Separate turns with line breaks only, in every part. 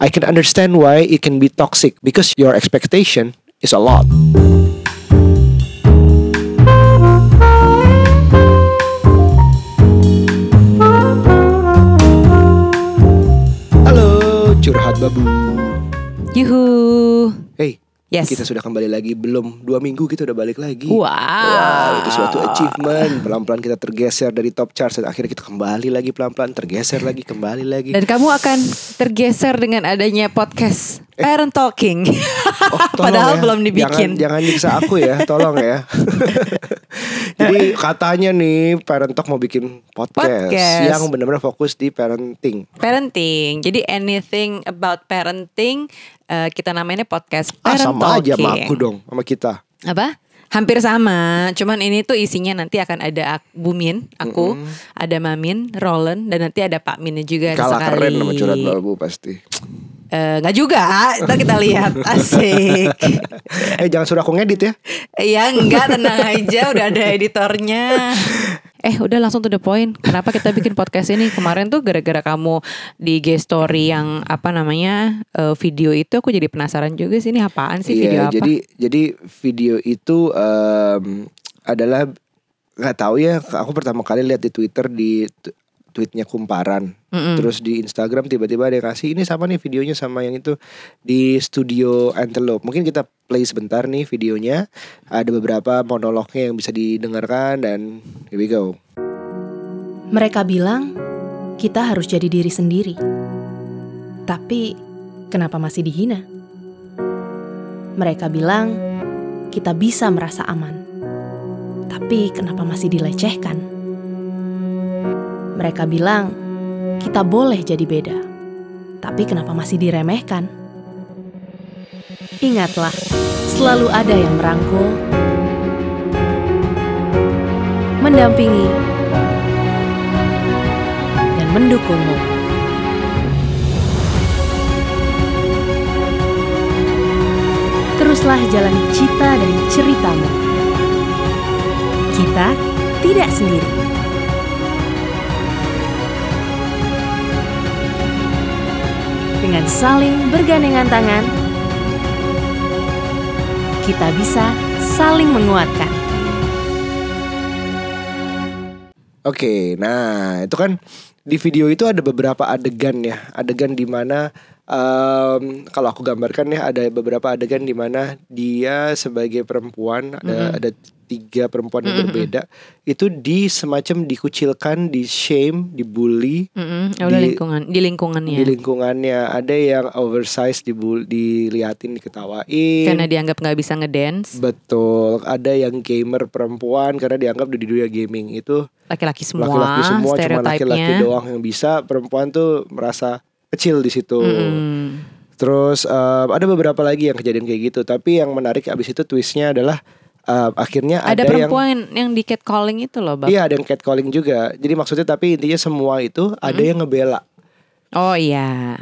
I can understand why it can be toxic because your expectation is a lot.
Yes.
kita sudah kembali lagi. Belum dua minggu kita udah balik lagi.
Wow.
Wow, itu suatu achievement. Pelan-pelan kita tergeser dari top chart dan akhirnya kita kembali lagi pelan-pelan tergeser lagi, kembali lagi.
Dan kamu akan tergeser dengan adanya podcast Parent Talking.
Oh,
Padahal
ya.
belum dibikin.
Jangan, jangan nyiksa aku ya, tolong ya. Jadi katanya nih Parent Talk mau bikin podcast,
Podcast.
yang benar-benar fokus di parenting.
Parenting. Jadi anything about parenting eh, kita namanya podcast
Ah,
Parent
sama aja sama
Talking.
aku dong, sama kita.
Apa? Hampir sama, cuman ini tuh isinya nanti akan ada Bumin, aku, ada Mamin, Roland, dan nanti ada Pak Minnya juga
Kalah
sekali.
keren sama curhat babu pasti.
Eh, nggak juga, kita kita lihat asik.
eh jangan suruh aku ngedit ya.
Ya enggak tenang aja udah ada editornya Eh udah langsung to the point Kenapa kita bikin podcast ini Kemarin tuh gara-gara kamu di IG story yang apa namanya eh, Video itu aku jadi penasaran juga sih Ini apaan sih video
Iya,
apa
jadi jadi video itu em, adalah nggak tahu ya. Aku pertama kali lihat di Twitter di tweetnya kumparan.
Mm-mm.
Terus di Instagram tiba-tiba ada yang kasih ini sama nih videonya sama yang itu di studio Antelope. Mungkin kita play sebentar nih videonya. Ada beberapa monolognya yang bisa didengarkan dan here we go.
Mereka bilang kita harus jadi diri sendiri. Tapi kenapa masih dihina? Mereka bilang kita bisa merasa aman. Tapi kenapa masih dilecehkan? Mereka bilang kita boleh jadi beda. Tapi kenapa masih diremehkan? Ingatlah, selalu ada yang merangkul, mendampingi, dan mendukungmu. Teruslah jalani cita dan ceritamu. Kita tidak sendiri. Dengan saling bergandengan tangan, kita bisa saling menguatkan.
Oke, nah itu kan di video itu ada beberapa adegan ya, adegan di mana em, kalau aku gambarkan ya ada beberapa adegan di mana dia sebagai perempuan ada ada tiga perempuan yang berbeda itu di semacam dikucilkan, di shame, dibully
ya udah
Di-
lingkungan di lingkungannya.
di lingkungannya. Ada yang oversize dibul diliatin diketawain.
Karena dianggap nggak bisa ngedance.
Betul. Ada yang gamer perempuan karena dianggap di dunia gaming itu
laki-laki semua
laki-laki semua cuma laki-laki doang yang bisa. Perempuan tuh merasa kecil di situ.
Mm-mm.
terus em, ada beberapa lagi yang kejadian kayak gitu. Tapi yang menarik abis itu twistnya adalah em, akhirnya
ada,
ada, yang
perempuan yang, di catcalling itu loh bang
iya ada yang catcalling juga. Jadi maksudnya tapi intinya semua itu ada yang ngebela.
Oh iya.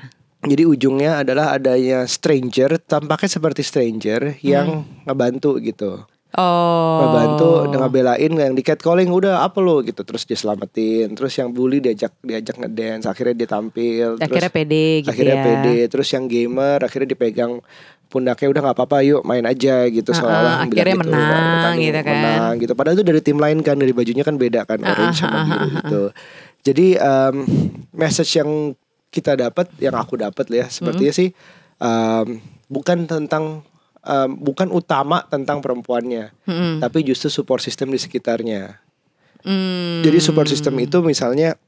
Jadi ujungnya adalah adanya stranger tampaknya seperti stranger yang ngebantu gitu.
Oh.
Ngebantu dengan belain yang di catcalling udah apa lo? Gitu. Terus dia selamatin terus yang bully diajak diajak ngedance akhirnya dia tampil
akhirnya
terus
pede gitu
akhirnya
ya.
pede. Terus yang gamer akhirnya dipegang pundaknya udah nggak apa-apa yuk main aja gitu
Ah,
seolah
ah, akhirnya menang
bertanding,
gitu kan.
menang gitu padahal itu dari tim lain kan dari bajunya kan beda kan orange
ah,
sama biru
ah,
gitu jadi em, message yang kita dapat yang aku dapat ya sepertinya sih em, bukan tentang em, bukan utama tentang perempuannya
Mm-mm.
tapi justru support system di sekitarnya
Hmm.
jadi support system itu misalnya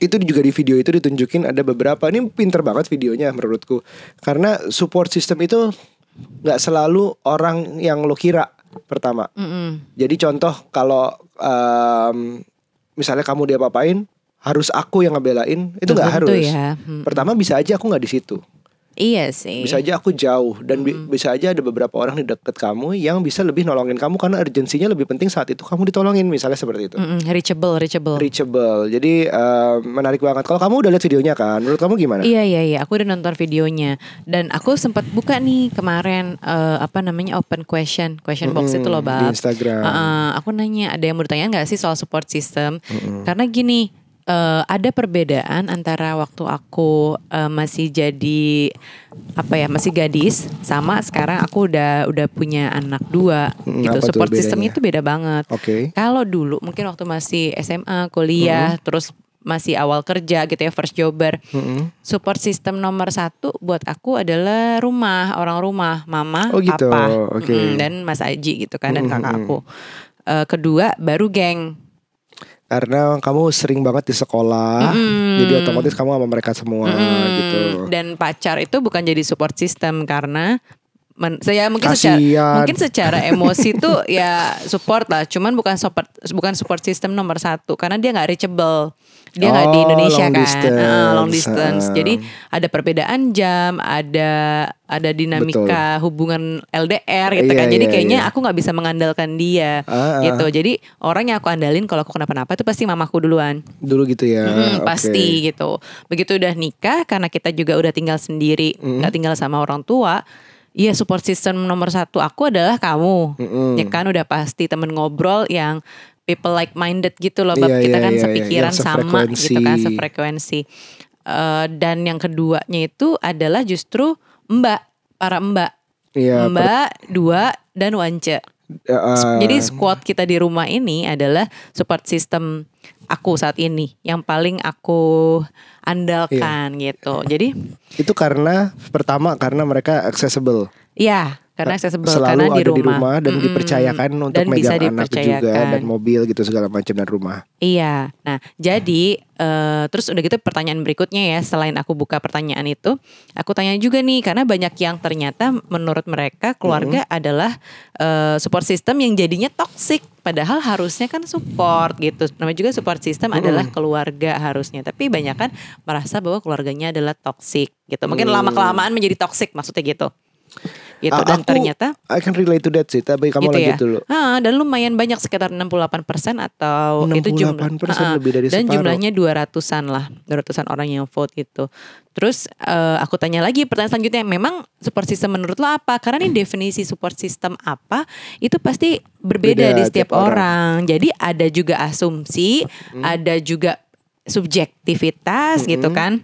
itu juga di video itu ditunjukin ada beberapa ini pinter banget videonya menurutku karena support system itu nggak selalu orang yang lo kira pertama
Mm-mm.
jadi contoh kalau em, misalnya kamu dia papain harus aku yang ngebelain itu nggak harus
ya. Hmm.
pertama bisa aja aku nggak di situ
Iya sih.
bisa aja aku jauh dan bi- bisa aja ada beberapa orang di dekat kamu yang bisa lebih nolongin kamu karena urgensinya lebih penting saat itu kamu ditolongin misalnya seperti itu
Mm-mm, reachable, reachable.
reachable. Jadi eh, menarik banget. Kalau kamu udah lihat videonya kan, menurut kamu gimana?
Iya iya iya, aku udah nonton videonya dan aku sempat buka nih kemarin eh, apa namanya open question, question box
Mm-mm,
itu loh
di
bab.
Instagram.
Uh, uh, aku nanya ada yang mau ditanya nggak sih soal support system? Karena gini, eh, ada perbedaan antara waktu aku eh, masih jadi apa ya masih gadis sama sekarang aku udah udah punya anak dua
Hmm,
gitu support system itu beda banget
Oke.
kalau dulu mungkin waktu masih SMA kuliah
Hmm.
terus masih awal kerja gitu ya first jobber
Mm-mm.
support system nomor satu buat aku adalah rumah orang rumah mama
Oh, gitu.
papa
Oke.
mm, dan mas Aji gitu kan dan
Mm-mm.
kakak aku Eh, kedua baru geng
Karena kamu sering banget di sekolah,
Mm-mm.
jadi otomatis kamu sama mereka semua
Mm,
gitu.
Dan pacar itu bukan jadi support system karena men, saya mungkin secara
Kasian.
mungkin secara emosi tuh ya support lah, cuman bukan support bukan support system nomor satu karena dia nggak reachable, dia nggak di
Oh,
Indonesia
long
kan,
distance.
Ah, long distance.
Ah.
Jadi ada perbedaan jam, ada ada dinamika hubungan LDR gitu
Iya,
kan. Jadi
iya,
kayaknya
iya.
aku nggak bisa mengandalkan dia
Ah, ah.
gitu. Jadi orang yang aku andalin kalau aku kenapa-napa itu pasti mamaku duluan.
Dulu gitu ya.
Mm,
oke.
pasti gitu. Begitu udah nikah karena kita juga udah tinggal sendiri, nggak tinggal sama orang tua. Iya support system nomor satu aku adalah kamu,
Mm-mm.
ya kan udah pasti temen ngobrol yang people like minded gitu loh, bab
Iya,
kita
iya,
kan
iya, iya.
sepikiran
Yang
sama gitu kan,
sefrekuensi.
Eh, dan yang keduanya itu adalah justru mbak, para mbak,
Iya. per-
mbak dua dan wance.
eh,
Jadi squad kita di rumah ini adalah support system aku saat ini yang paling aku andalkan
Iya.
gitu. Jadi
itu karena pertama karena mereka accessible.
ya karena accessible
Selalu
karena
ada
di rumah,
dan
Mm-mm.
dipercayakan untuk
Dan bisa
megang anak juga dan mobil gitu segala macam dan rumah.
Iya. Nah, jadi eh, terus udah gitu pertanyaan berikutnya ya, selain aku buka pertanyaan itu, aku tanya juga nih karena banyak yang ternyata menurut mereka keluarga adalah eh, support system yang jadinya toxic, padahal harusnya kan support gitu. Namanya juga support system adalah keluarga harusnya, tapi banyak kan merasa bahwa keluarganya adalah toxic gitu. Mungkin
Mm.
lama kelamaan menjadi toxic maksudnya gitu. Gitu
A-
dan
aku
ternyata
I can relate to that sih, tapi kamu
gitu
lanjut
ya.
dulu.
Ah, dan lumayan banyak sekitar 68% atau itu jumlah
68%
Ah,
lebih dari
dan
separuh.
jumlahnya 200-an lah, 200-an orang yang vote gitu. Terus eh, aku tanya lagi pertanyaan selanjutnya, memang support system menurut lo apa? Karena ini definisi support system apa itu pasti berbeda
Beda
di setiap
tiap
orang. Jadi ada juga asumsi, ada juga subjektivitas gitu kan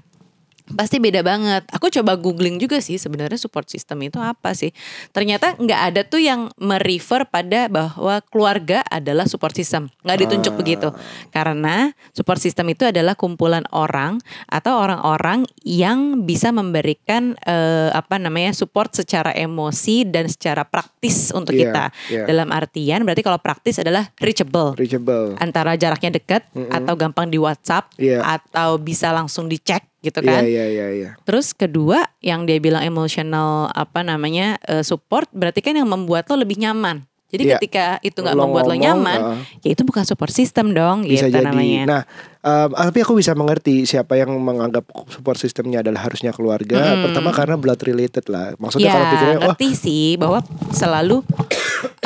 pasti beda banget. Aku coba googling juga sih sebenarnya support system itu apa sih. Ternyata nggak ada tuh yang merefer pada bahwa keluarga adalah support system. Nggak ditunjuk begitu. Karena support system itu adalah kumpulan orang atau orang-orang yang bisa memberikan eh, apa namanya support secara emosi dan secara praktis untuk
Iya,
kita.
iya.
Dalam artian berarti kalau praktis adalah reachable
Reachable.
antara jaraknya dekat atau gampang di WhatsApp
Iya.
atau bisa langsung dicek gitu
Iya
kan.
iya iya iya.
Terus kedua yang dia bilang emotional apa namanya eh, support berarti kan yang membuat lo lebih nyaman. Jadi
Iya.
ketika itu nggak membuat lo nyaman,
uh,
ya itu bukan support system dong
bisa
gitu
jadi.
namanya.
Nah, um, tapi aku bisa mengerti siapa yang menganggap support sistemnya adalah harusnya keluarga.
Mm.
Pertama karena blood related lah. Maksudnya
ya,
kalau pikirnya oh
ngerti sih bahwa selalu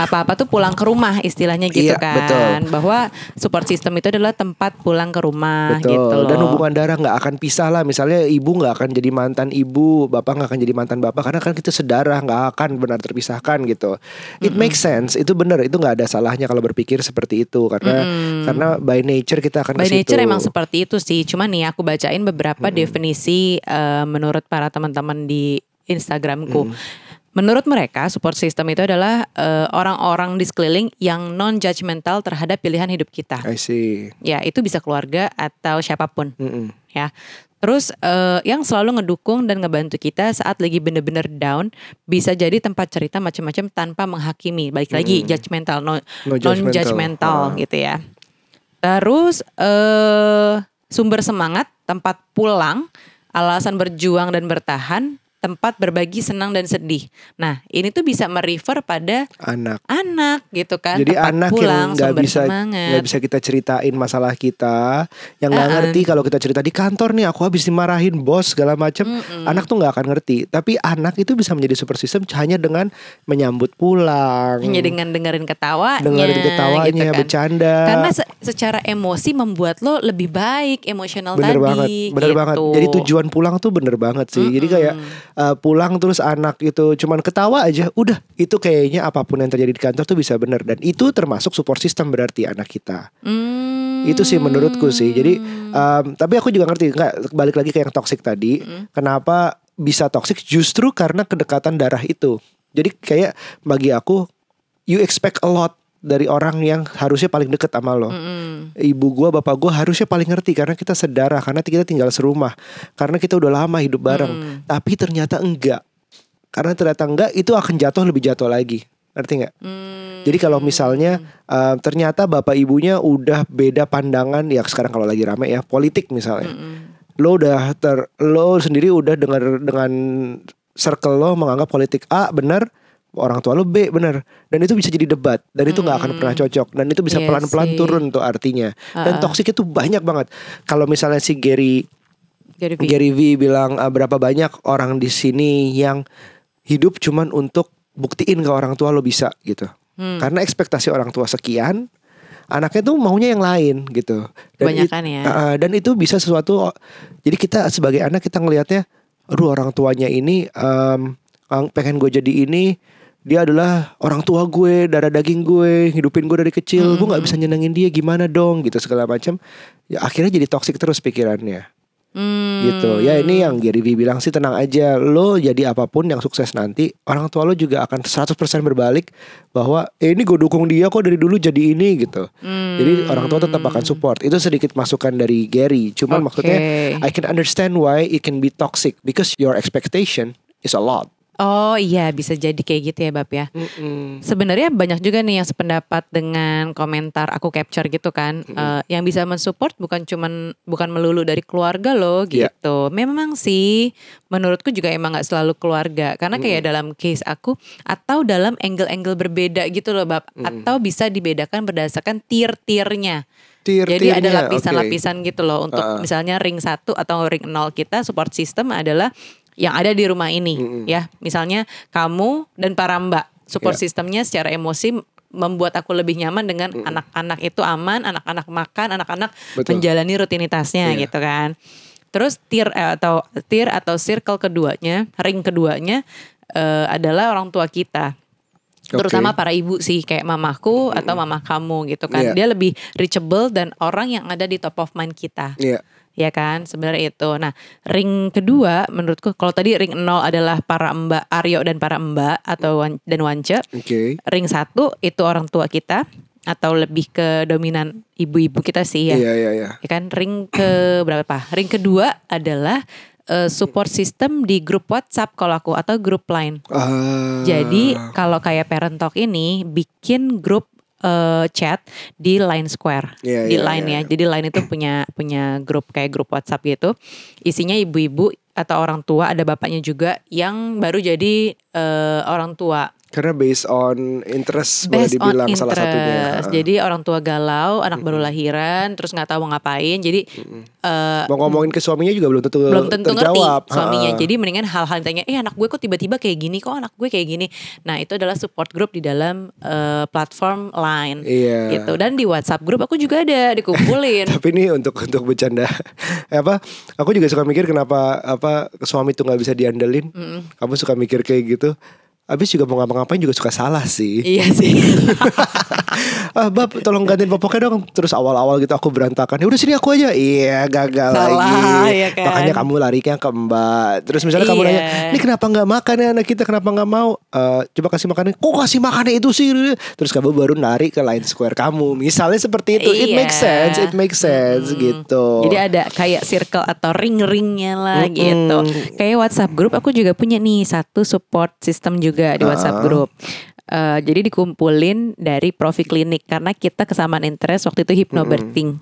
apa-apa tuh pulang ke rumah istilahnya gitu
Iya,
kan.
betul.
Bahwa support system itu adalah tempat pulang ke rumah
betul.
gitu loh.
Dan hubungan darah nggak akan pisah lah. Misalnya ibu nggak akan jadi mantan ibu, bapak nggak akan jadi mantan bapak karena kan kita sedarah nggak akan benar terpisahkan gitu. It makes sense. Itu benar. Itu nggak ada salahnya kalau berpikir seperti itu karena karena by nature kita akan
By
ke situ.
nature emang seperti itu sih. Cuman nih aku bacain beberapa definisi eh, menurut para teman-teman di Instagramku. Menurut mereka support system itu adalah eh, orang-orang di sekeliling yang non judgmental terhadap pilihan hidup kita.
I see.
Ya, itu bisa keluarga atau siapa pun
Mm-mm.
ya. Terus eh, yang selalu ngedukung dan ngebantu kita saat lagi bener-bener down bisa jadi tempat cerita macam-macam tanpa menghakimi. Balik lagi judgmental, no,
No
non
judgmental.
judgmental
Ah.
gitu ya. Terus eh sumber semangat, tempat pulang, alasan berjuang dan bertahan, tempat berbagi senang dan sedih. Nah, ini tuh bisa merefer pada
Anak.
anak gitu kan.
Jadi
tempat
anak
pulang,
yang nggak bisa nggak bisa kita ceritain masalah kita, yang nggak
Uh-uh.
ngerti kalau kita cerita di kantor nih aku habis dimarahin bos segala macem, anak tuh nggak akan ngerti. Tapi anak itu bisa menjadi super system hanya dengan menyambut pulang,
hanya dengan dengerin ketawanya,
dengerin ketawanya,
gitu kan.
bercanda.
Karena se- secara emosi membuat lo lebih baik emosional
bener
tadi.
banget, bener
gitu.
banget. Jadi tujuan pulang tuh bener banget sih. Jadi kayak uh, pulang terus anak itu cuman ketawa aja, udah itu kayaknya apa pun yang terjadi di kantor tuh bisa bener dan itu termasuk support system berarti anak kita.
Hmm.
Itu sih menurutku sih. Jadi um, tapi aku juga ngerti nggak balik lagi ke yang toxic tadi. Kenapa bisa toxic justru karena kedekatan darah itu. Jadi kayak bagi aku you expect a lot dari orang yang harusnya paling deket sama lo.
Mm-mm.
Ibu gua, bapak gua harusnya paling ngerti karena kita sedara, karena kita tinggal serumah, karena kita udah lama hidup bareng.
Hmm.
Tapi ternyata enggak. Karena ternyata enggak, itu akan jatuh lebih jatuh lagi. Ngerti nggak?
Hmm.
Jadi kalau misalnya uh, ternyata bapak ibunya udah beda pandangan ya sekarang kalau lagi rame ya politik misalnya.
Mm-mm.
Lo udah ter lo sendiri udah dengan dengan circle lo menganggap politik A benar, orang tua lo B benar dan itu bisa jadi debat dan itu nggak akan pernah cocok dan itu bisa
Iya
pelan-pelan
sih.
turun tuh artinya. Dan
Ah.
toksik itu banyak banget. Kalau misalnya si Gary
Gary V.
Gary V bilang "Ah, berapa banyak orang di sini yang hidup cuman untuk buktiin ke orang tua lo bisa gitu.
Hmm.
Karena ekspektasi orang tua sekian, anaknya tuh maunya yang lain gitu.
Kebanyakan
it-
ya.
uh, dan itu bisa sesuatu. Jadi kita sebagai anak kita ngelihatnya, aduh orang tuanya ini ang- pengen gue jadi ini. Dia adalah orang tua gue, darah daging gue, hidupin gue dari kecil. Gue nggak bisa nyenengin dia, gimana dong gitu segala macam. Ya akhirnya jadi toksik terus pikirannya
Hmm.
gitu ya ini yang Gary bilang sih tenang aja lo jadi apa pun yang sukses nanti orang tua lo juga akan 100% berbalik bahwa eh, ini gue dukung dia kok dari dulu jadi ini gitu
Hmm.
jadi orang tua tetap akan support itu sedikit masukan dari Gary cuman
Oke.
maksudnya I can understand why it can be toxic because your expectation is a lot
Oh iya bisa jadi kayak gitu ya Bab ya. Sebenarnya banyak juga nih yang sependapat dengan komentar aku capture gitu kan. Eh, yang bisa mensupport bukan cuman bukan melulu dari keluarga loh
Iya.
gitu. Memang sih menurutku juga emang nggak selalu keluarga. Karena kayak dalam case aku atau dalam angle-angle berbeda gitu loh Bab. Atau bisa dibedakan berdasarkan tier-tiernya. Jadi ada lapisan-lapisan gitu loh untuk
Uh-uh.
misalnya ring 1 atau ring 0 kita support system adalah yang ada di rumah ini ya. Misalnya kamu dan para mbak support
Iya.
sistemnya secara emosi membuat aku lebih nyaman dengan anak-anak itu aman, anak-anak makan, anak-anak menjalani rutinitasnya
Iya.
gitu kan. Terus tier eh, atau tier atau circle keduanya, ring keduanya eh, adalah orang tua kita terutama para ibu sih kayak mamaku atau mama kamu gitu kan
Iya.
dia lebih reachable dan orang yang ada di top of mind kita
Iya.
Ya kan? Sebenarnya itu. Nah ring kedua menurutku kalau tadi ring 0 adalah para mbak Aryo dan para mbak atau Wan- dan Wance
oke.
Ring satu itu orang tua kita atau lebih ke dominan ibu-ibu kita sih ya.
Iya iya iya.
Ya kan? Ring ke berapa ring kedua adalah eh, support system di grup WhatsApp kalau aku atau grup Line.
Ah.
jadi kalau kayak Parent Talk ini bikin grup eh, chat di Line Square
Iya,
di
iya,
Line
iya.
ya. Jadi Line itu punya punya grup kayak grup WhatsApp gitu. Isinya ibu-ibu atau orang tua ada bapaknya juga yang baru jadi eh, orang tua.
Karena based on interest boleh
Based on
dibilang
interest.
salah satunya Ah.
Jadi orang tua galau, anak baru lahiran, terus nggak tahu mau ngapain. Jadi eh,
mau ngomongin ke suaminya juga belum tentu
belum tentu ngerti
terjawab
suaminya.
Ah.
Jadi mendingan hal-hal yang tanya, eh anak gue kok tiba-tiba kayak gini, kok anak gue kayak gini. Nah itu adalah support group di dalam eh, platform Line.
Iya.
Gitu. Dan di WhatsApp group aku juga ada dikumpulin.
Tapi ini untuk untuk bercanda Eh, apa? Aku juga suka mikir kenapa apa suami tuh nggak bisa diandelin. Kamu suka mikir kayak gitu. Habis juga mau ngapa-ngapain juga suka salah sih.
iya sih.
ah bab tolong gantiin popoknya dong. Terus awal-awal gitu aku berantakan. Ya udah sini aku aja. Iya gagal
Salah,
lagi.
ya kan?
Makanya kamu larinya ke mbak. Terus misalnya kamu
Iya.
nanya, ini kenapa nggak makan ya anak kita? Kenapa nggak mau? Eh, coba kasih makannya. Kok kasih makannya itu sih? Terus kamu baru narik ke line square kamu. Misalnya seperti itu. It
Iya.
makes sense. It makes sense gitu.
Jadi ada kayak circle atau ring-ringnya lah
Mm-mm.
gitu. Kayak WhatsApp group aku juga punya nih satu support system juga di WhatsApp
Ah.
Eh, jadi dikumpulin dari Profi Klinik karena kita kesamaan interest waktu itu hypnobirthing.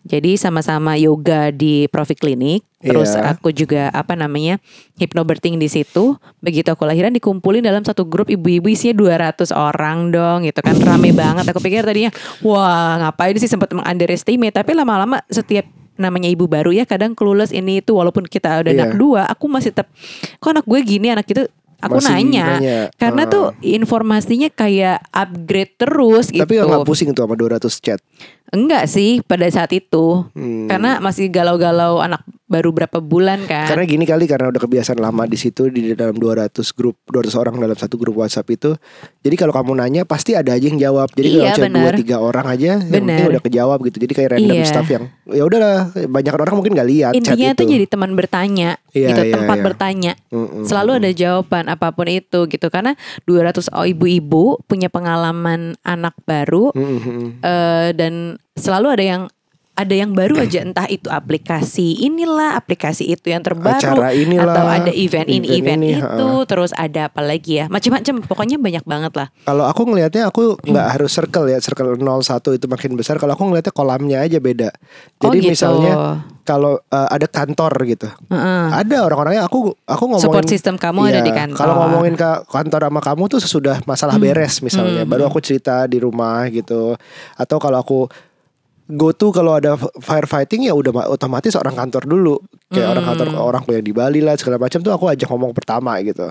Jadi sama-sama yoga di Profi Klinik, terus
Iya.
aku juga apa namanya hypnobirthing di situ. Begitu aku lahiran dikumpulin dalam satu grup ibu-ibu isinya 200 orang dong, gitu kan rame banget. Aku pikir tadinya, wah ngapain sih sempat mengunderestimate, tapi lama-lama setiap namanya ibu baru ya kadang clueless ini itu walaupun kita udah
Iya.
anak dua, aku masih tetap kok anak gue gini anak itu aku
Masih
nanya,
nanya.
karena
Ah.
tuh informasinya kayak upgrade terus gitu.
Tapi nggak pusing tuh sama 200 chat.
Enggak sih pada saat itu.
Hmm.
Karena masih galau-galau anak baru berapa bulan kan.
Karena gini kali karena udah kebiasaan lama di situ di dalam 200 grup 200 orang dalam satu grup WhatsApp itu. Jadi kalau kamu nanya pasti ada aja yang jawab. Jadi
Iya,
kalau cuma dua tiga orang aja yang
Benar.
penting udah kejawab gitu. Jadi kayak random
Iya.
stuff yang ya udahlah banyak orang mungkin gak lihat chat
Intinya
itu.
tuh jadi teman bertanya
Iya,
gitu,
iya,
tempat
iya.
bertanya.
Mm-mm.
Selalu ada jawaban apa pun itu gitu karena 200 ibu-ibu punya pengalaman anak baru
Mm-mm.
eh, dan selalu ada yang ada yang baru aja entah itu aplikasi inilah aplikasi itu yang terbaru
Acara inilah,
atau ada event ini
event
event
ini,
itu terus ada apa lagi ya macam-macam pokoknya banyak banget lah
Kalau aku ngelihatnya aku nggak
Hmm.
harus circle ya circle 01 itu makin besar. Kalau aku ngelihatnya kolamnya aja beda.
Oh,
Jadi
gitu.
misalnya kalau uh, ada kantor gitu,
Heeh.
ada orang-orangnya aku aku ngomongin
Support system kamu ada
Iya,
di kantor.
Kalau ngomongin ke kantor sama kamu tuh sesudah masalah beres misalnya, baru aku cerita di rumah gitu. Atau kalau aku go to kalau ada firefighting ya udah ma- otomatis orang kantor dulu. Kayak orang kantor orang yang di Bali lah segala macam tuh aku ajak ngomong pertama gitu.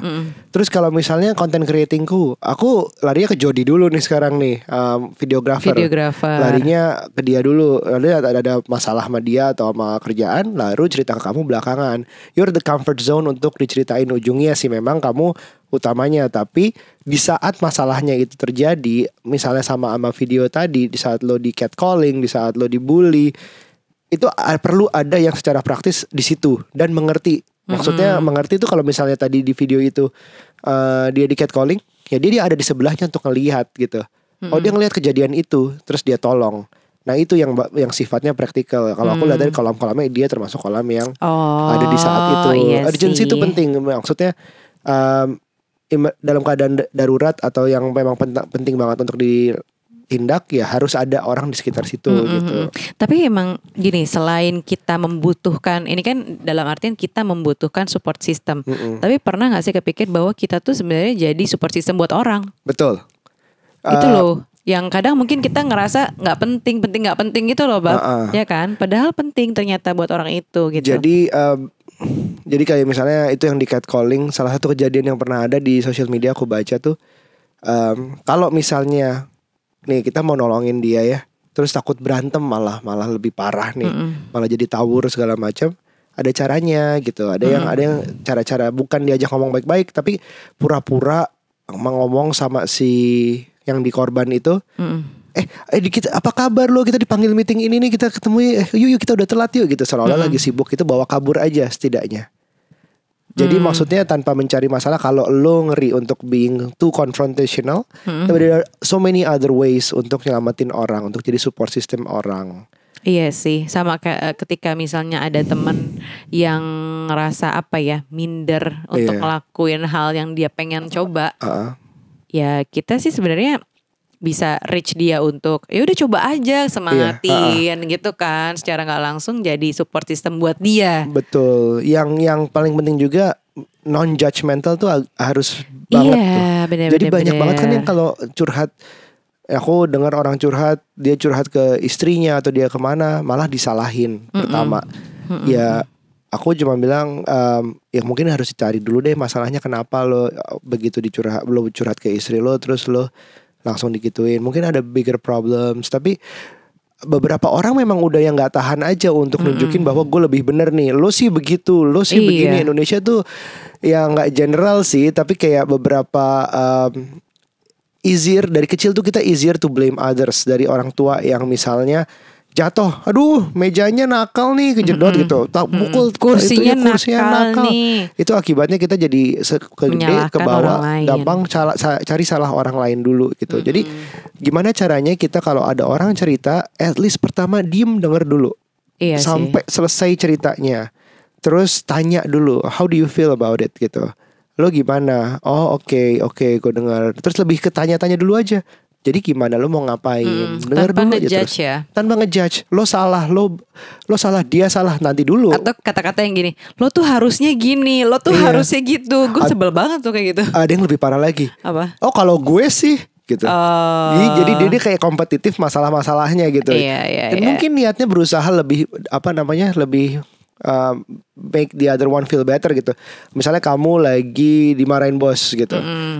Terus kalau misalnya content creatingku, aku larinya ke Jody dulu nih sekarang nih, um, videographer.
Videographer.
Larinya ke dia dulu. Lalu ada, ada masalah sama dia atau sama kerjaan, lalu cerita ke kamu belakangan. You're the comfort zone untuk diceritain ujungnya sih memang kamu utamanya, tapi di saat masalahnya itu terjadi, misalnya sama sama video tadi, di saat lo di catcalling, di saat lo dibully, itu perlu ada yang secara praktis di situ dan mengerti. Maksudnya mengerti itu kalau misalnya tadi di video itu eh, dia di catcalling, ya dia, dia ada di sebelahnya untuk ngelihat gitu. Oh dia ngelihat kejadian itu, terus dia tolong. Nah itu yang yang sifatnya praktikal. Kalau aku lihat dari kolam-kolamnya dia termasuk kolam yang
oh
ada di saat itu.
iya
Urgency itu penting. Maksudnya um, dalam keadaan da- darurat atau yang memang pen- penting banget untuk ditindak ya harus ada orang di sekitar situ
Mm-mm.
gitu.
Tapi emang gini, selain kita membutuhkan, ini kan dalam artian kita membutuhkan support system.
Mm-mm.
Tapi pernah nggak sih kepikir bahwa kita tuh sebenarnya jadi support system buat orang?
Betul.
Itu
Uh,
loh. Yang kadang mungkin kita ngerasa nggak penting, penting nggak penting gitu loh, bab,
Uh-uh.
ya kan? Padahal penting ternyata buat orang itu gitu.
Jadi um, jadi kayak misalnya itu yang di catcalling salah satu kejadian yang pernah ada di sosial media aku baca tuh um, kalau misalnya nih kita mau nolongin dia ya terus takut berantem malah malah lebih parah nih
Mm-mm.
malah jadi tawur segala macam ada caranya gitu ada yang ada yang cara-cara bukan diajak ngomong baik-baik tapi pura-pura ngomong sama si yang di korban itu
Mm-mm.
Eh, eh kita apa kabar lo? Kita dipanggil meeting ini nih kita ketemu eh, yuk yuk kita udah telat yuk gitu. Seolah-olah lagi sibuk itu bawa kabur aja setidaknya. Jadi maksudnya tanpa mencari masalah kalau lo ngeri untuk being too confrontational tapi there are so many other ways untuk nyelamatin orang untuk jadi support system orang.
Iya sih, sama kayak eh, ketika misalnya ada temen yang ngerasa apa ya minder untuk
Iya.
ngelakuin hal yang dia pengen coba,
Heeh.
ya kita sih sebenarnya bisa reach dia untuk ya udah coba aja semangatin gitu kan, secara nggak langsung jadi support system buat dia.
betul. Yang yang paling penting juga non judgmental tuh harus banget tuh.
Iya, benar
Jadi banyak banget kan yang kalau curhat aku dengar orang curhat dia curhat ke istrinya atau dia ke mana malah disalahin pertama. Ya aku cuma bilang em, ya mungkin harus dicari dulu deh masalahnya kenapa lo begitu dicurhat lo curhat ke istri lo terus lo langsung dikituin mungkin ada bigger problems tapi beberapa orang memang udah yang nggak tahan aja untuk nunjukin bahwa gue lebih bener nih. Lo sih begitu lo sih
Iya.
begini. Indonesia tuh ya nggak general sih tapi kayak beberapa um, easier dari kecil tuh kita easier to blame others dari orang tua yang misalnya jatuh aduh mejanya nakal nih kejedot gitu tak pukul
Kursinya
itu ya,
nakal nih.
itu akibatnya kita jadi se- ke bawah gampang cala- cari salah orang lain dulu gitu jadi gimana caranya kita kalau ada orang cerita at least pertama diem denger dulu
Iya sih.
sampai selesai ceritanya. Terus tanya dulu, how do you feel about it gitu. Lo gimana? Oh oke oke gue dengar. Terus lebih ke tanya-tanya dulu aja. Jadi gimana lo mau ngapain?
Mm,
Dengar
tanpa
dulu aja terus.
ya.
Tanpa ngejudge. Lo salah, lo lo salah, dia salah nanti dulu.
Atau kata-kata yang gini, lo tuh harusnya gini, lo tuh
Iya.
harusnya gitu. Gue sebel banget tuh kayak gitu.
Ada yang lebih parah lagi.
Apa?
Oh kalau gue sih gitu.
Oh.
Jadi, jadi dia, dia kayak kompetitif masalah-masalahnya gitu.
Iya, iya,
Dan
iya.
mungkin niatnya berusaha lebih apa namanya lebih uh, make the other one feel better gitu. Misalnya kamu lagi dimarahin bos gitu.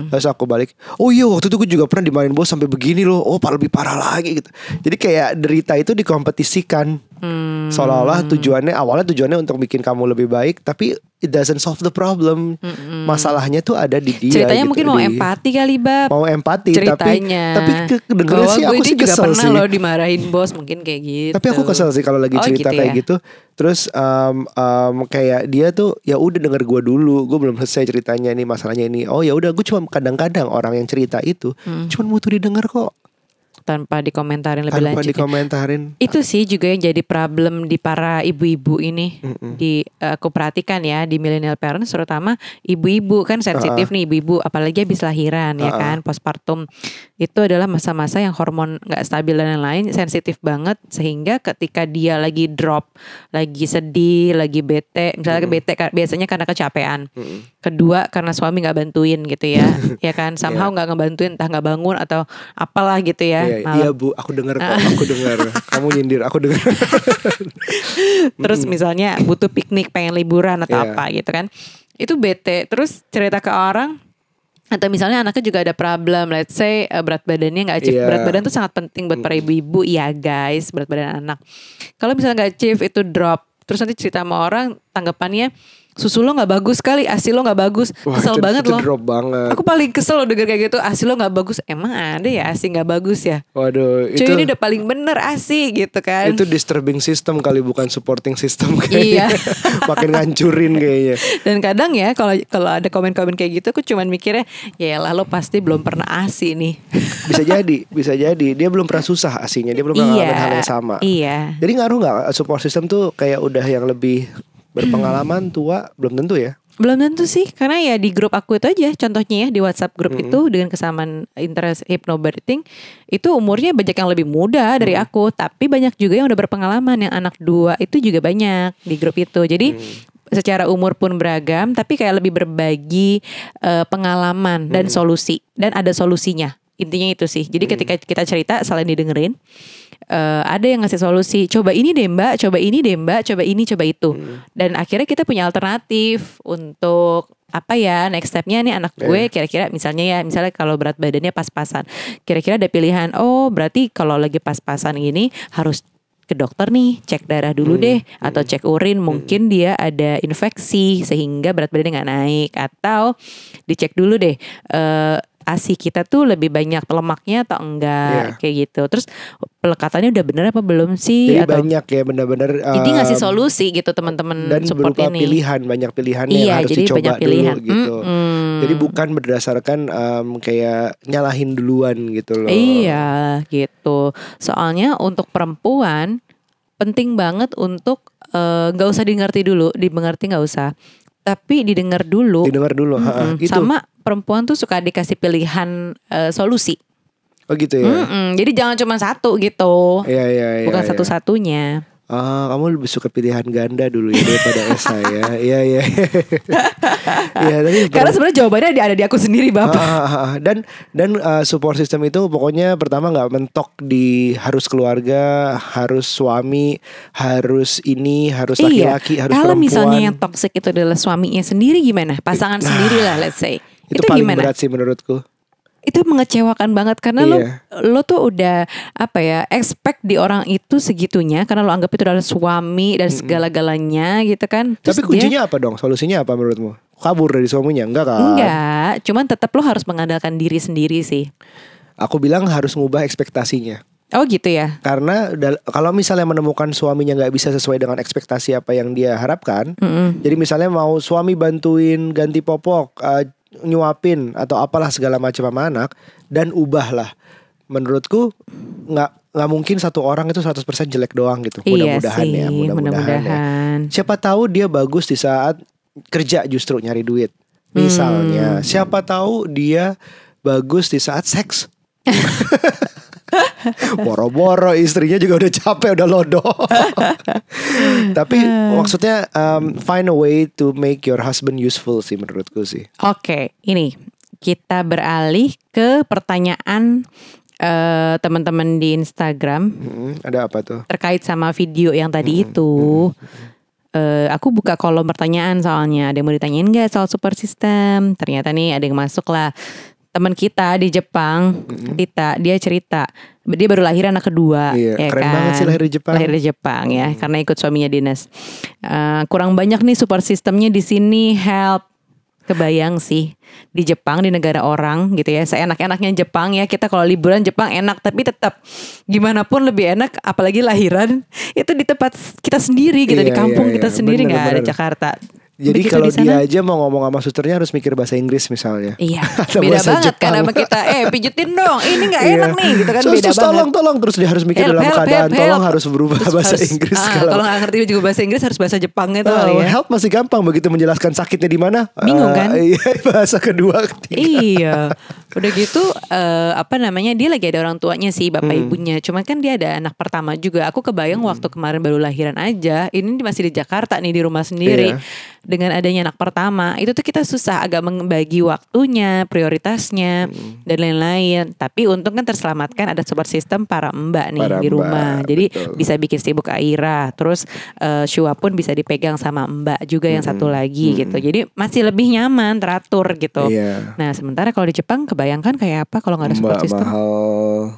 Terus aku balik, "Oh iya waktu itu gue juga pernah dimarahin bos sampai begini loh. Oh, pak lebih parah lagi gitu." Jadi kayak derita itu dikompetisikan
Hmm.
Seolah-olah tujuannya awalnya tujuannya untuk bikin kamu lebih baik, tapi it doesn't solve the problem.
Mm-mm.
Masalahnya tuh ada di dia.
Ceritanya
gitu,
mungkin mau
di-
empati kali bab.
Mau empati,
Ceritanya.
tapi tapi ke- kedengeran sih aku sih
juga
kesel
pernah
sih.
loh dimarahin bos mungkin kayak gitu.
Tapi aku kesel sih kalau lagi
Oh,
cerita
gitu
kayak
ya?
gitu. Terus um, um, kayak dia tuh ya udah denger gua dulu, gue belum selesai ceritanya ini masalahnya ini. Oh ya udah, gue cuma kadang-kadang orang yang cerita itu
Hmm.
cuma butuh didengar kok,
tanpa dikomentarin lebih
tanpa
lanjut. ya.
dikomentarin.
Itu sih juga yang jadi problem di para ibu-ibu ini.
Mm-mm.
Di eh, aku perhatikan ya di millennial parents terutama ibu-ibu kan sensitif nih ibu-ibu apalagi habis lahiran ya
Uh-uh.
kan postpartum. Itu adalah masa-masa yang hormon nggak stabil dan lain-lain sensitif banget sehingga ketika dia lagi drop, lagi sedih, lagi bete, misalnya
Mm-mm.
bete ka- biasanya karena kecapean.
Mm-mm.
Kedua karena suami nggak bantuin gitu ya. ya kan somehow nggak ngebantuin entah nggak bangun atau apalah gitu ya.
Iya,
malam.
iya bu, aku dengar kok, aku dengar. Kamu nyindir, aku dengar.
terus misalnya butuh piknik pengen liburan atau
Iya.
apa gitu kan itu bete terus cerita ke orang atau misalnya anaknya juga ada problem let's say eh, berat badannya nggak achieve
Iya.
berat badan tuh sangat penting buat para ibu-ibu iya guys berat badan anak kalau misalnya nggak achieve itu drop terus nanti cerita sama orang tanggapannya susu lo nggak bagus kali asi lo nggak bagus
Wah,
kesel
itu-
banget
itu
loh
drop banget.
aku paling kesel loh denger kayak gitu asi lo nggak bagus emang ada ya asi nggak bagus ya
Waduh,
cuy
itu
ini udah paling bener asi gitu kan
itu disturbing system kali bukan supporting system
Iya.
kayaknya. Makin ngancurin kayaknya.
Dan kadang ya kalau kalau ada komen-komen kayak gitu aku cuman mikirnya ya lah lo pasti belum pernah asi nih.
Bisa jadi, bisa jadi dia belum pernah susah aslinya, dia belum pernah ngalamin hal yang sama.
Iya.
Jadi ngaruh nggak support system tuh kayak udah yang lebih berpengalaman tua belum tentu ya.
Belum tentu sih karena ya di grup aku itu aja contohnya ya di WhatsApp grup
Mm-mm.
itu dengan kesamaan interest hypnobirthing itu umurnya banyak yang lebih muda dari aku tapi banyak juga yang udah berpengalaman yang anak dua itu juga banyak di grup itu. Jadi secara umur pun beragam tapi kayak lebih berbagi eh, pengalaman dan solusi dan ada solusinya. Intinya itu sih. Jadi ketika kita cerita selain didengerin eh, ada yang ngasih solusi. Coba ini deh Mbak, coba ini deh Mbak, coba ini, coba itu. Dan akhirnya kita punya alternatif untuk apa ya next stepnya nih anak gue kira-kira misalnya ya misalnya kalau berat badannya pas-pasan. Kira-kira ada pilihan oh berarti kalau lagi pas-pasan ini harus ke dokter nih cek darah dulu deh atau cek urin mungkin dia ada infeksi sehingga berat badannya nggak naik. Atau dicek dulu deh eh asi kita tuh lebih banyak lemaknya atau enggak
Iya.
kayak gitu terus pelekatannya udah bener apa belum sih
Jadi
atau
banyak ya benar-benar
jadi ngasih
um,
solusi gitu teman-teman
dan berupa
ini
pilihan banyak pilihannya
iya
yang harus
jadi
dicoba
banyak pilihan
dulu gitu.
Mm-mm.
Jadi bukan berdasarkan um, kayak nyalahin duluan gitu loh.
Iya gitu. Soalnya untuk perempuan penting banget untuk eh, nggak usah dimengerti dulu, dimengerti nggak usah. Tapi didengar dulu.
Didengar dulu, ha,
Mm-mm.
gitu.
Sama perempuan tuh suka dikasih pilihan eh, solusi.
Oh gitu ya.
Mm-mm. Jadi jangan cuma satu gitu.
Iya iya iya.
Bukan
iya.
satu-satunya.
Ah, kamu lebih suka pilihan ganda dulu ya daripada saya. Iya iya. Iya, tapi
Karena sebenarnya jawabannya ada di aku sendiri, Bapak.
Ah, ah, ah. dan dan uh, support system itu pokoknya pertama nggak mentok di harus keluarga, harus suami, harus ini, harus laki-laki, harus
Iya. Kalau
perempuan.
misalnya yang toxic itu adalah suaminya sendiri gimana? Pasangan sendiri lah, let's say.
itu,
Itu,
paling
gimana?
berat sih menurutku.
Itu mengecewakan banget karena lo
Iya.
lo tuh udah apa ya expect di orang itu segitunya karena lo anggap itu adalah suami dan segala-galanya gitu kan Terus
Tapi kuncinya apa dong? Solusinya apa menurutmu? Kabur dari suaminya? Enggak kan?
dia, enggak cuman tetap lo harus mengandalkan diri sendiri sih
Aku bilang harus ngubah ekspektasinya.
oh gitu ya
Karena kalau misalnya menemukan suaminya nggak bisa sesuai dengan ekspektasi apa yang dia harapkan,
Mm-mm.
jadi misalnya mau suami bantuin ganti popok, eh, nyuapin atau apalah segala macam sama anak dan ubahlah. Menurutku nggak nggak mungkin satu orang itu 100% jelek doang gitu.
iya
Mudah-mudahan
sih
ya, mudah-mudahan ya.
mudah-mudahan
Siapa tahu dia bagus di saat kerja justru nyari duit.
Hmm.
Misalnya, siapa tahu dia bagus di saat seks. Boro-boro istrinya juga udah capek udah lodo. Tapi maksudnya um, find a way to make your husband useful sih menurutku sih.
oke ini kita beralih ke pertanyaan eh, teman-teman di Instagram
Mm-mm, ada apa tuh?
terkait sama video yang tadi itu. Eh, aku buka kolom pertanyaan soalnya ada yang mau ditanyain nggak soal super system. Ternyata nih ada yang masuk lah. Teman kita di Jepang, Tita, dia cerita dia baru lahir anak kedua,
Iya,
ya
keren
kan?
banget sih lahir di Jepang.
Lahir di Jepang ya, karena ikut suaminya dinas. Eh, kurang banyak nih support sistemnya di sini help. Kebayang sih di Jepang di negara orang gitu ya. Seenak-enaknya Jepang ya kita kalau liburan Jepang enak tapi tetap gimana pun lebih enak apalagi lahiran itu di tempat kita sendiri gitu di
Iya,
kampung
iya,
kita
iya.
sendiri
Bener,
nggak ada. Jakarta.
Jadi
Begitu
kalau
di sana,
dia aja mau ngomong sama susternya harus mikir bahasa Inggris misalnya.
Iya,
Atau
beda
bahasa
banget kan
Jepang.
sama kita. Eh, pijetin dong. Ini nggak
Iya.
enak nih, gitu kan
Sus,
beda banget.
tolong, tolong terus dia harus mikir
Help,
dalam
help,
keadaan
help,
tolong
help.
harus berubah
Terus
bahasa
harus-
Inggris
ah,
kalau
kalau nggak ngerti juga bahasa Inggris harus bahasa Jepang itu kali ya.
help masih gampang begitu menjelaskan sakitnya di mana.
Bingung,
Eh,
kan?
Iya, bahasa kedua ketiga.
iya. Udah gitu eh, apa namanya dia lagi ada orang tuanya sih bapak
Hmm.
ibunya. Cuman kan dia ada anak pertama juga. Aku kebayang waktu kemarin baru lahiran aja. Ini masih di Jakarta nih di rumah sendiri.
Iya.
Dengan adanya anak pertama itu tuh kita susah agak membagi waktunya, prioritasnya
Hmm.
dan lain-lain. Tapi untung kan terselamatkan ada support system para mbak nih
Para
di rumah.
mbak,
Jadi
betul.
bisa bikin sibuk Aira. Terus eh, Shua pun bisa dipegang sama mbak juga yang satu lagi gitu. Jadi masih lebih nyaman, teratur gitu.
Iya.
Nah sementara kalau di Jepang kebayangkan kayak apa kalau nggak ada support
Mbak
system
mahal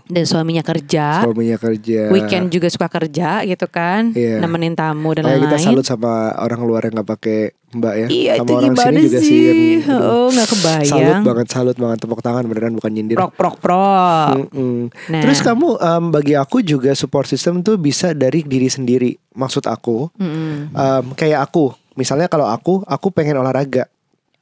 dan suaminya kerja,
suaminya kerja.
weekend juga suka kerja gitu kan,
Iya.
nemenin tamu dan
Kayak kita
lain-lain.
salut sama orang luar yang nggak pakai mbak ya.
Iya
sama
itu
orang sini juga
sih?
sih. yang,
oh nggak
salut
kebayang.
banget, salut banget tepuk tangan beneran bukan nyindir.
Prok prok prok.
Mm-mm.
Nah.
Terus kamu em, bagi aku juga support system tuh bisa dari diri sendiri. Maksud aku,
Mm-mm.
em, kayak aku, misalnya kalau aku, aku pengen olahraga.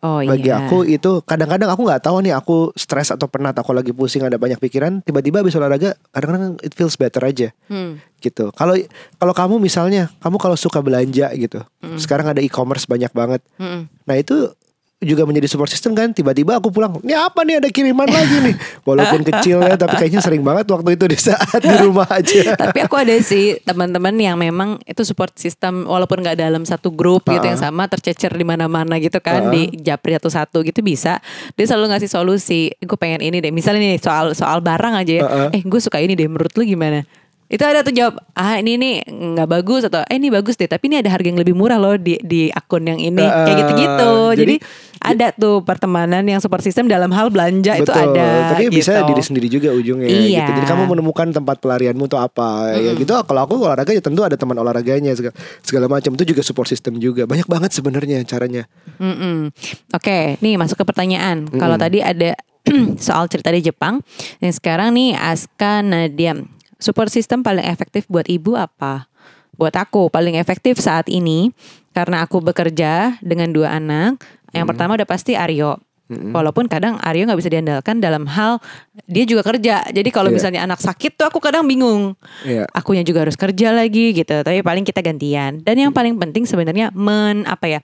Oh
Bagi
iya.
aku itu kadang-kadang aku nggak tahu nih aku stres atau penat, aku lagi pusing ada banyak pikiran, tiba-tiba habis olahraga, kadang-kadang it feels better aja
Hmm.
gitu. Kalau kalau kamu misalnya, kamu kalau suka belanja gitu, sekarang ada e-commerce banyak banget.
Mm-mm.
Nah itu juga menjadi support system kan tiba-tiba aku pulang ini apa nih ada kiriman lagi nih walaupun kecil ya tapi kayaknya sering banget waktu itu di saat di rumah aja
Tapi aku ada sih teman-teman yang memang itu support system walaupun nggak dalam satu grup gitu yang sama tercecer di mana-mana gitu kan
Uh-uh.
di japri satu-satu gitu bisa. Dia selalu ngasih solusi. Gue pengen ini deh. Misalnya nih soal soal barang aja ya.
Uh-uh.
Eh gue suka ini deh. Menurut lu gimana? Itu ada tuh jawab, ah ini nih nggak bagus atau eh ini bagus deh, tapi ini ada harga yang lebih murah loh di di akun yang ini, kayak
Uh,
gitu-gitu. Jadi,
jadi-
ada tuh pertemanan yang support system dalam hal belanja itu
betul
ada.
tapi bisa
gitu.
diri sendiri juga ujungnya
Iya.
gitu jadi kamu menemukan tempat pelarianmu tuh apa ya gitu kalau aku olahraga ya tentu ada teman olahraganya segala, segala macam itu juga support system juga banyak banget sebenarnya caranya
Mm-mm. Oke, nih masuk ke pertanyaan. Kalau tadi ada soal cerita di Jepang, yang sekarang nih Aska Nadiam, support system paling efektif buat ibu apa? Buat aku paling efektif saat ini karena aku bekerja dengan dua anak. Yang pertama udah pasti Aryo. Walaupun kadang Aryo nggak bisa diandalkan dalam hal dia juga kerja. Jadi kalau
Iya.
misalnya anak sakit tuh aku kadang bingung
Iya.
akunya juga harus kerja lagi gitu tapi paling kita gantian dan yang paling penting sebenarnya men apa ya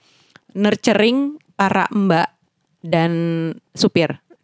nurturing para mbak dan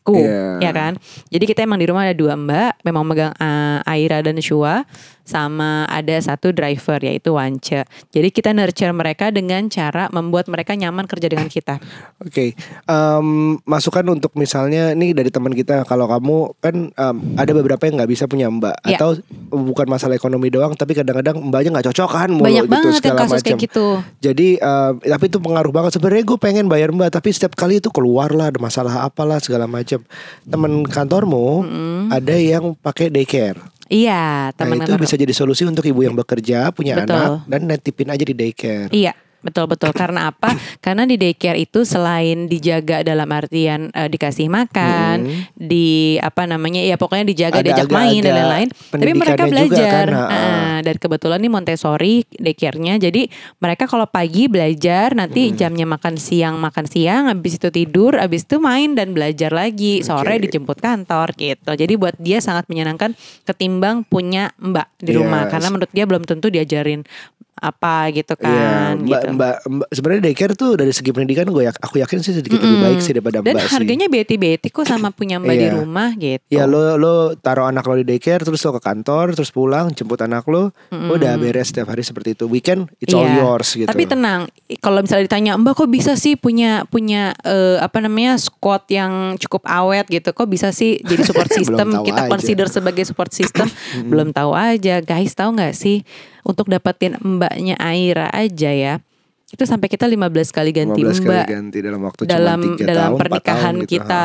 supirku
Iya.
ya kan jadi kita emang di rumah ada dua mbak memang megang uh, Aira dan Shua sama ada satu driver yaitu Wance jadi kita nurture mereka dengan cara membuat mereka nyaman kerja dengan kita
Oke, em, masukan untuk misalnya nih dari teman kita kalau kamu kan em, ada beberapa yang nggak bisa punya mbak
Iya.
atau bukan masalah ekonomi doang tapi kadang-kadang mbaknya nggak cocok kan mulu
banyak
gitu
banget
segala
kasus
macam.
kayak gitu
Jadi em, tapi itu pengaruh banget sebenarnya gue pengen bayar mbak tapi setiap kali itu keluar lah ada masalah apalah segala macam. Temen kantormu ada yang pakai daycare.
Iya
Nah
teman
itu bisa jadi solusi untuk ibu yang bekerja punya
Betul.
anak dan netipin aja di daycare.
Iya, betul betul. Karena apa? Karena di daycare itu selain dijaga dalam artian eh, dikasih makan, di apa namanya? Ya pokoknya dijaga,
Ada
diajak main dan
agak-agak
lain-lain. Tapi mereka
juga
belajar.
kan, ha-ha.
Ah, dan kebetulan nih Montessori daycare-nya. Jadi mereka kalau pagi belajar, nanti jamnya makan siang makan siang, habis itu tidur, habis itu main dan belajar lagi. Sore
Oke.
dijemput kantor gitu. Jadi buat dia sangat menyenangkan ketimbang punya mbak di rumah
Yes.
karena menurut dia belum tentu diajarin apa gitu
Iya,
kan
mbak,
gitu.
mbak, mbak sebenarnya daycare tuh dari segi pendidikan gue yak, aku yakin sih sedikit lebih baik sih daripada
Dan
mbak sih.
harganya beti-beti kok sama punya mbak di
Iya.
rumah gitu.
Ya lo lo taruh anak lo di daycare terus lo ke kantor terus pulang jemput anak lo udah beres setiap hari seperti itu weekend it's all
Iya.
yours gitu.
Tapi tenang, kalau misalnya ditanya Mbak kok bisa sih punya punya eh, apa namanya squad yang cukup awet gitu, kok bisa sih jadi support system kita
aja.
consider sebagai support system belum tahu aja guys tahu nggak sih untuk dapetin mbaknya Aira aja ya Itu sampai kita 15 kali ganti
15 kali
mbak
ganti dalam waktu
dalam
cuma 3
dalam
tahun, 4
pernikahan
tahun gitu.
kita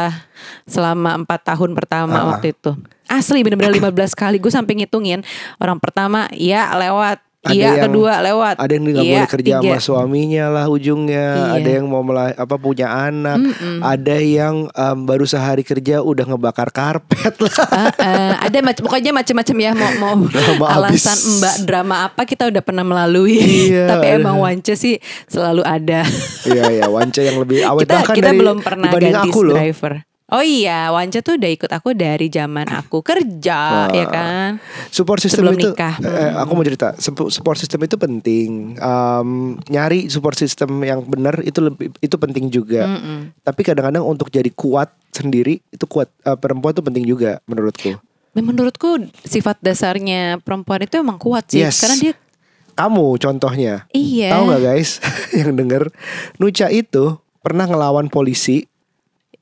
selama empat tahun pertama
Ah.
waktu itu. Asli bener-bener 15 kali gue sampai ngitungin orang pertama iya lewat,
Ada
iya
yang-
kedua lewat,
Ada yang nggak
iya,
boleh kerja
tiga.
sama suaminya lah ujungnya.
Iya.
Ada yang mau mela- apa punya anak.
Mm-mm.
Ada yang em, baru sehari kerja udah ngebakar karpet lah.
Ah, ah, ada macam pokoknya macam-macam ya mau mau
Drama
alasan
abis.
mbak drama apa kita udah pernah melalui
Iya,
tapi
ada.
emang wance sih selalu ada
Iya ya, Wance yang lebih awet
kita
bahkan
kita
dari
belum pernah ganti
aku loh.
driver oh iya wance tuh udah ikut aku dari zaman aku kerja
Wah.
ya kan
Support system
Sebelum
itu,
nikah.
eh, aku mau cerita. Sup- Support system itu penting. Em, nyari support system yang benar itu lebih itu penting juga.
Mm-mm.
Tapi kadang-kadang untuk jadi kuat sendiri itu kuat eh, perempuan itu penting juga menurutku.
Menurutku sifat dasarnya perempuan itu emang kuat sih
Yes.
karena dia
Kamu contohnya,
iya
tahu nggak guys yang denger Nucha itu pernah ngelawan polisi,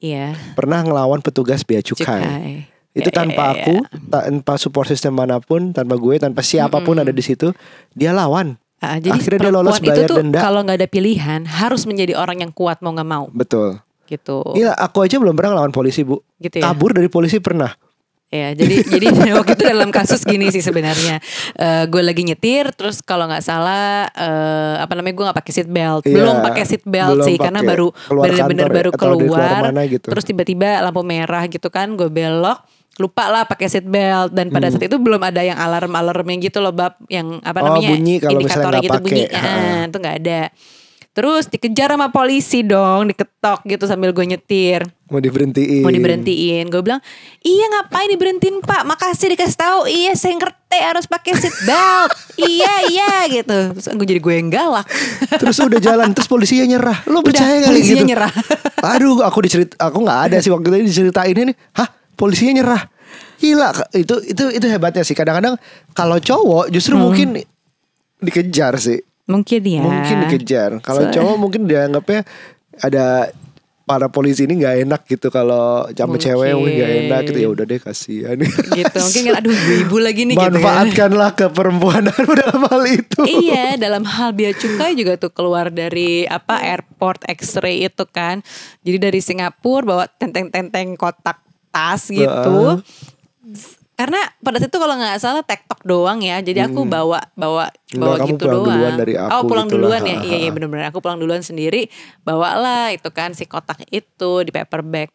iya
pernah ngelawan petugas bea cukai.
cukai
Itu
Ya,
tanpa
ya, ya,
aku, tanpa support system mana pun, tanpa gue, tanpa siapa pun ada di situ, dia lawan.
Ah, jadi
Akhirnya dia lolos
perempuan itu
bayar
tuh
denda.
kalau nggak ada pilihan harus menjadi orang yang kuat mau nggak mau
Betul.
gitu
Iya, aku aja belum pernah ngelawan polisi, Bu.
gitu ya
Kabur dari polisi pernah.
Ya, jadi jadi waktu itu dalam kasus gini sih sebenarnya. Eh, gue lagi nyetir, terus kalau nggak salah eh, apa namanya gue nggak pakai seat belt,
Iya,
belum pakai seat belt sih, karena baru benar-benar
ya,
baru
keluar mana gitu.
Terus tiba-tiba lampu merah gitu kan, gue belok, lupa lah pakai seat belt dan pada saat itu belum ada yang alarm-alarmnya gitu loh bab yang apa
Hmm. Oh,
namanya
bunyi kalau
indikatornya gitu bunyi, ah, itu nggak ada. Terus dikejar sama polisi dong, diketok gitu sambil gue nyetir
Mau diberhentiin.
mau diberhentiin gue bilang iya ngapain diberhentiin pak makasih dikasih tahu iya saya ngerti harus pakai seat belt iya iya gitu terus gue jadi gue yang galak
Terus udah jalan, terus polisinya nyerah. Lo
Udah,
percaya kali
polisinya
gitu?
nyerah.
Aduh, aku dicerit, aku nggak ada sih waktu itu diceritain ini. Hah, polisinya nyerah. Gila, itu itu itu hebatnya sih. Kadang-kadang kalau cowok justru
Hmm.
mungkin dikejar sih.
Mungkin ya.
Mungkin dikejar. Kalau
So-
cowok mungkin dianggapnya ada para polisi ini nggak enak gitu. Kalau sama cewek mungkin nggak enak gitu. Ya udah deh kasihan.
Gitu. Mungkin kan aduh ibu lagi nih gitu kan.
manfaatkanlah keperempuananmu dalam hal itu.
Iya dalam hal bea cukai juga tuh keluar dari apa airport X-ray itu kan. Jadi dari Singapura bawa tenteng-tenteng kotak tas gitu karena pada saat itu kalau nggak salah tektok doang ya. Jadi aku bawa bawa
Enggak,
bawa
kamu
gitu
pulang
doang.
duluan dari aku
oh pulang
gitu lah.
duluan ya? Iya iya benar-benar aku pulang duluan sendiri bawa lah itu kan si kotak itu di paper bag.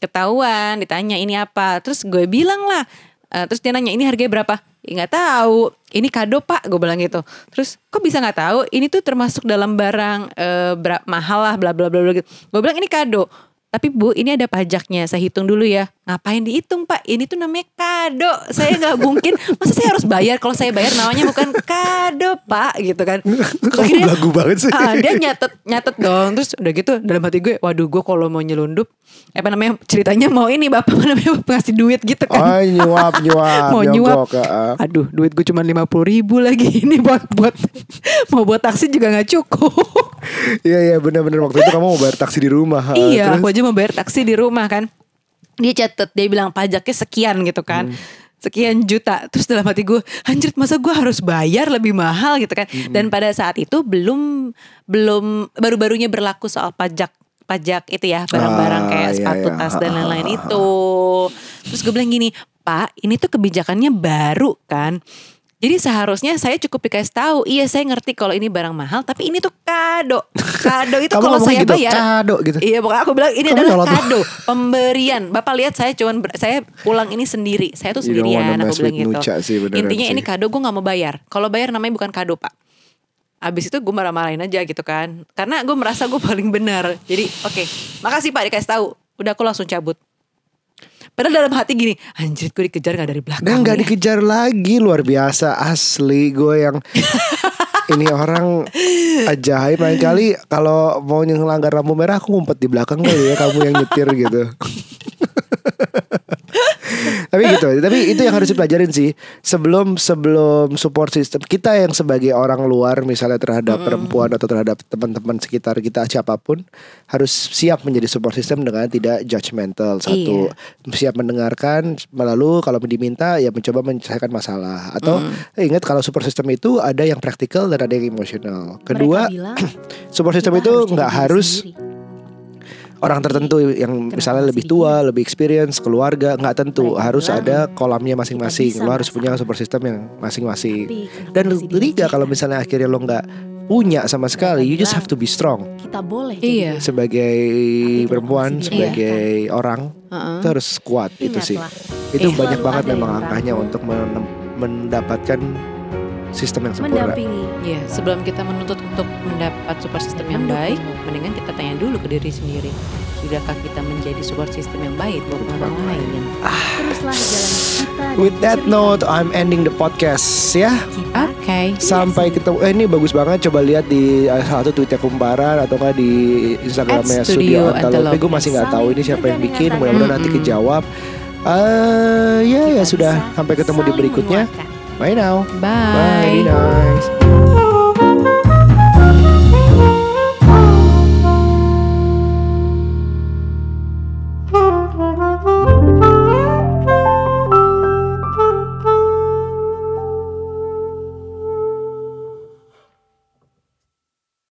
Ketahuan ditanya ini apa? Terus gue bilang lah eh, terus dia nanya ini harganya berapa? Ya nggak tahu. Ini kado pak gue bilang gitu. Terus kok bisa nggak tahu? Ini tuh termasuk dalam barang bera- mahal lah bla bla bla bla gitu. Gue bilang ini kado tapi bu ini ada pajaknya. Saya hitung dulu ya. Ngapain dihitung pak? Ini tuh namanya kado. Saya nggak mungkin. Masa saya harus bayar? Kalau saya bayar namanya bukan kado pak gitu kan.
Kamu belagu banget sih?
Ah, dia nyatet nyatet dong. Terus udah gitu dalam hati gue waduh gue kalau mau nyelundup eh, apa namanya ceritanya mau ini bapak apa namanya ngasih duit gitu kan.
Oh nyuap nyuap
mau nyuap.
ah.
aduh duit gue cuma lima puluh ribu lagi ini buat buat mau buat taksi juga nggak cukup.
Iya iya benar-benar waktu itu kamu mau bayar taksi di rumah ah.
iya
Terus?
aku aja mau bayar taksi di rumah kan? Dia catet dia bilang pajaknya sekian gitu kan.
Hmm.
sekian juta. Terus dalam hati gue anjir masa gue harus bayar lebih mahal? gitu kan.
Hmm.
dan pada saat itu belum belum baru-barunya berlaku soal pajak pajak itu ya barang-barang
Ah,
kayak
iya,
sepatu
iya.
tas dan lain-lain itu. Terus gue bilang gini pak ini tuh kebijakannya baru kan jadi seharusnya saya cukup dikasih tahu, iya saya ngerti kalau ini barang mahal, tapi ini tuh kado. Kado itu kalau saya
gitu,
bayar,
kado gitu.
Iya, pokoknya aku bilang ini
Kamu
adalah kado, pemberian. Bapak lihat saya cuman saya pulang ini sendiri. Saya tuh
don't
sendirian, aku bilang gitu.
Sih,
Intinya
sih.
ini kado gue nggak mau bayar. Kalau bayar namanya bukan kado, Pak. Abis itu gue marah-marahin aja gitu kan. Karena gue merasa gue paling benar. Jadi oke, makasih Pak dikasih tahu. Udah aku langsung cabut. Padahal dalam hati gini, anjir gue dikejar gak dari belakang.
Dan nggak
ya.
dikejar lagi luar biasa asli gue yang ini orang ajaib lain kali kalau mau ngelanggar lampu merah aku ngumpet di belakang kali ya kamu yang nyetir gitu. tapi gitu tapi itu yang harus dipelajarin sih. Sebelum sebelum support system kita yang sebagai orang luar misalnya terhadap perempuan atau terhadap teman-teman sekitar kita siapa pun harus siap menjadi support system dengan tidak judgmental. Satu siap mendengarkan lalu kalau diminta ya mencoba menyelesaikan masalah. Atau eh, ingat kalau support system itu ada yang praktikal dan ada yang emosional. Kedua
bilang,
support system itu nggak harus
sendiri.
Orang tertentu yang
Kenapa
misalnya lebih
sedih?
tua, lebih experience, keluarga nggak tentu
Mereka
harus
bilang,
ada kolamnya masing-masing. Lo harus punya support system yang masing-masing. Dan ketiga kalau misalnya akhirnya lo nggak punya sama sekali, you just have to be strong
kita boleh
Iya.
sebagai perempuan, sebagai orang
Heeh.
itu harus kuat itu sih.
Ingatlah,
Itu
Iya.
banyak banget memang angkanya untuk men- mendapatkan sistem yang sempurna.
mendampingi
Iya, sebelum kita menuntut untuk mendapat support system yang
Mendukung.
baik, mendingan kita tanya dulu ke diri sendiri. Sudahkah kita menjadi support system yang baik buat orang lain?
teruslah jalan kita
With that
cerita
note, I'm ending the podcast ya.
Oke.
Sampai ketemu. Eh ini bagus banget. Coba lihat di salah satu tweetnya kumparan atau nggak di Instagramnya
At Studio
Studio. Antelope. Gue masih nggak tahu ini siapa yang bikin. Mudah-mudahan nanti kejawab. Eh ya ya
Kita
sudah. Sampai ketemu di berikutnya.
menguatkan.
Bye now.
Bye.
Bye. Be nice.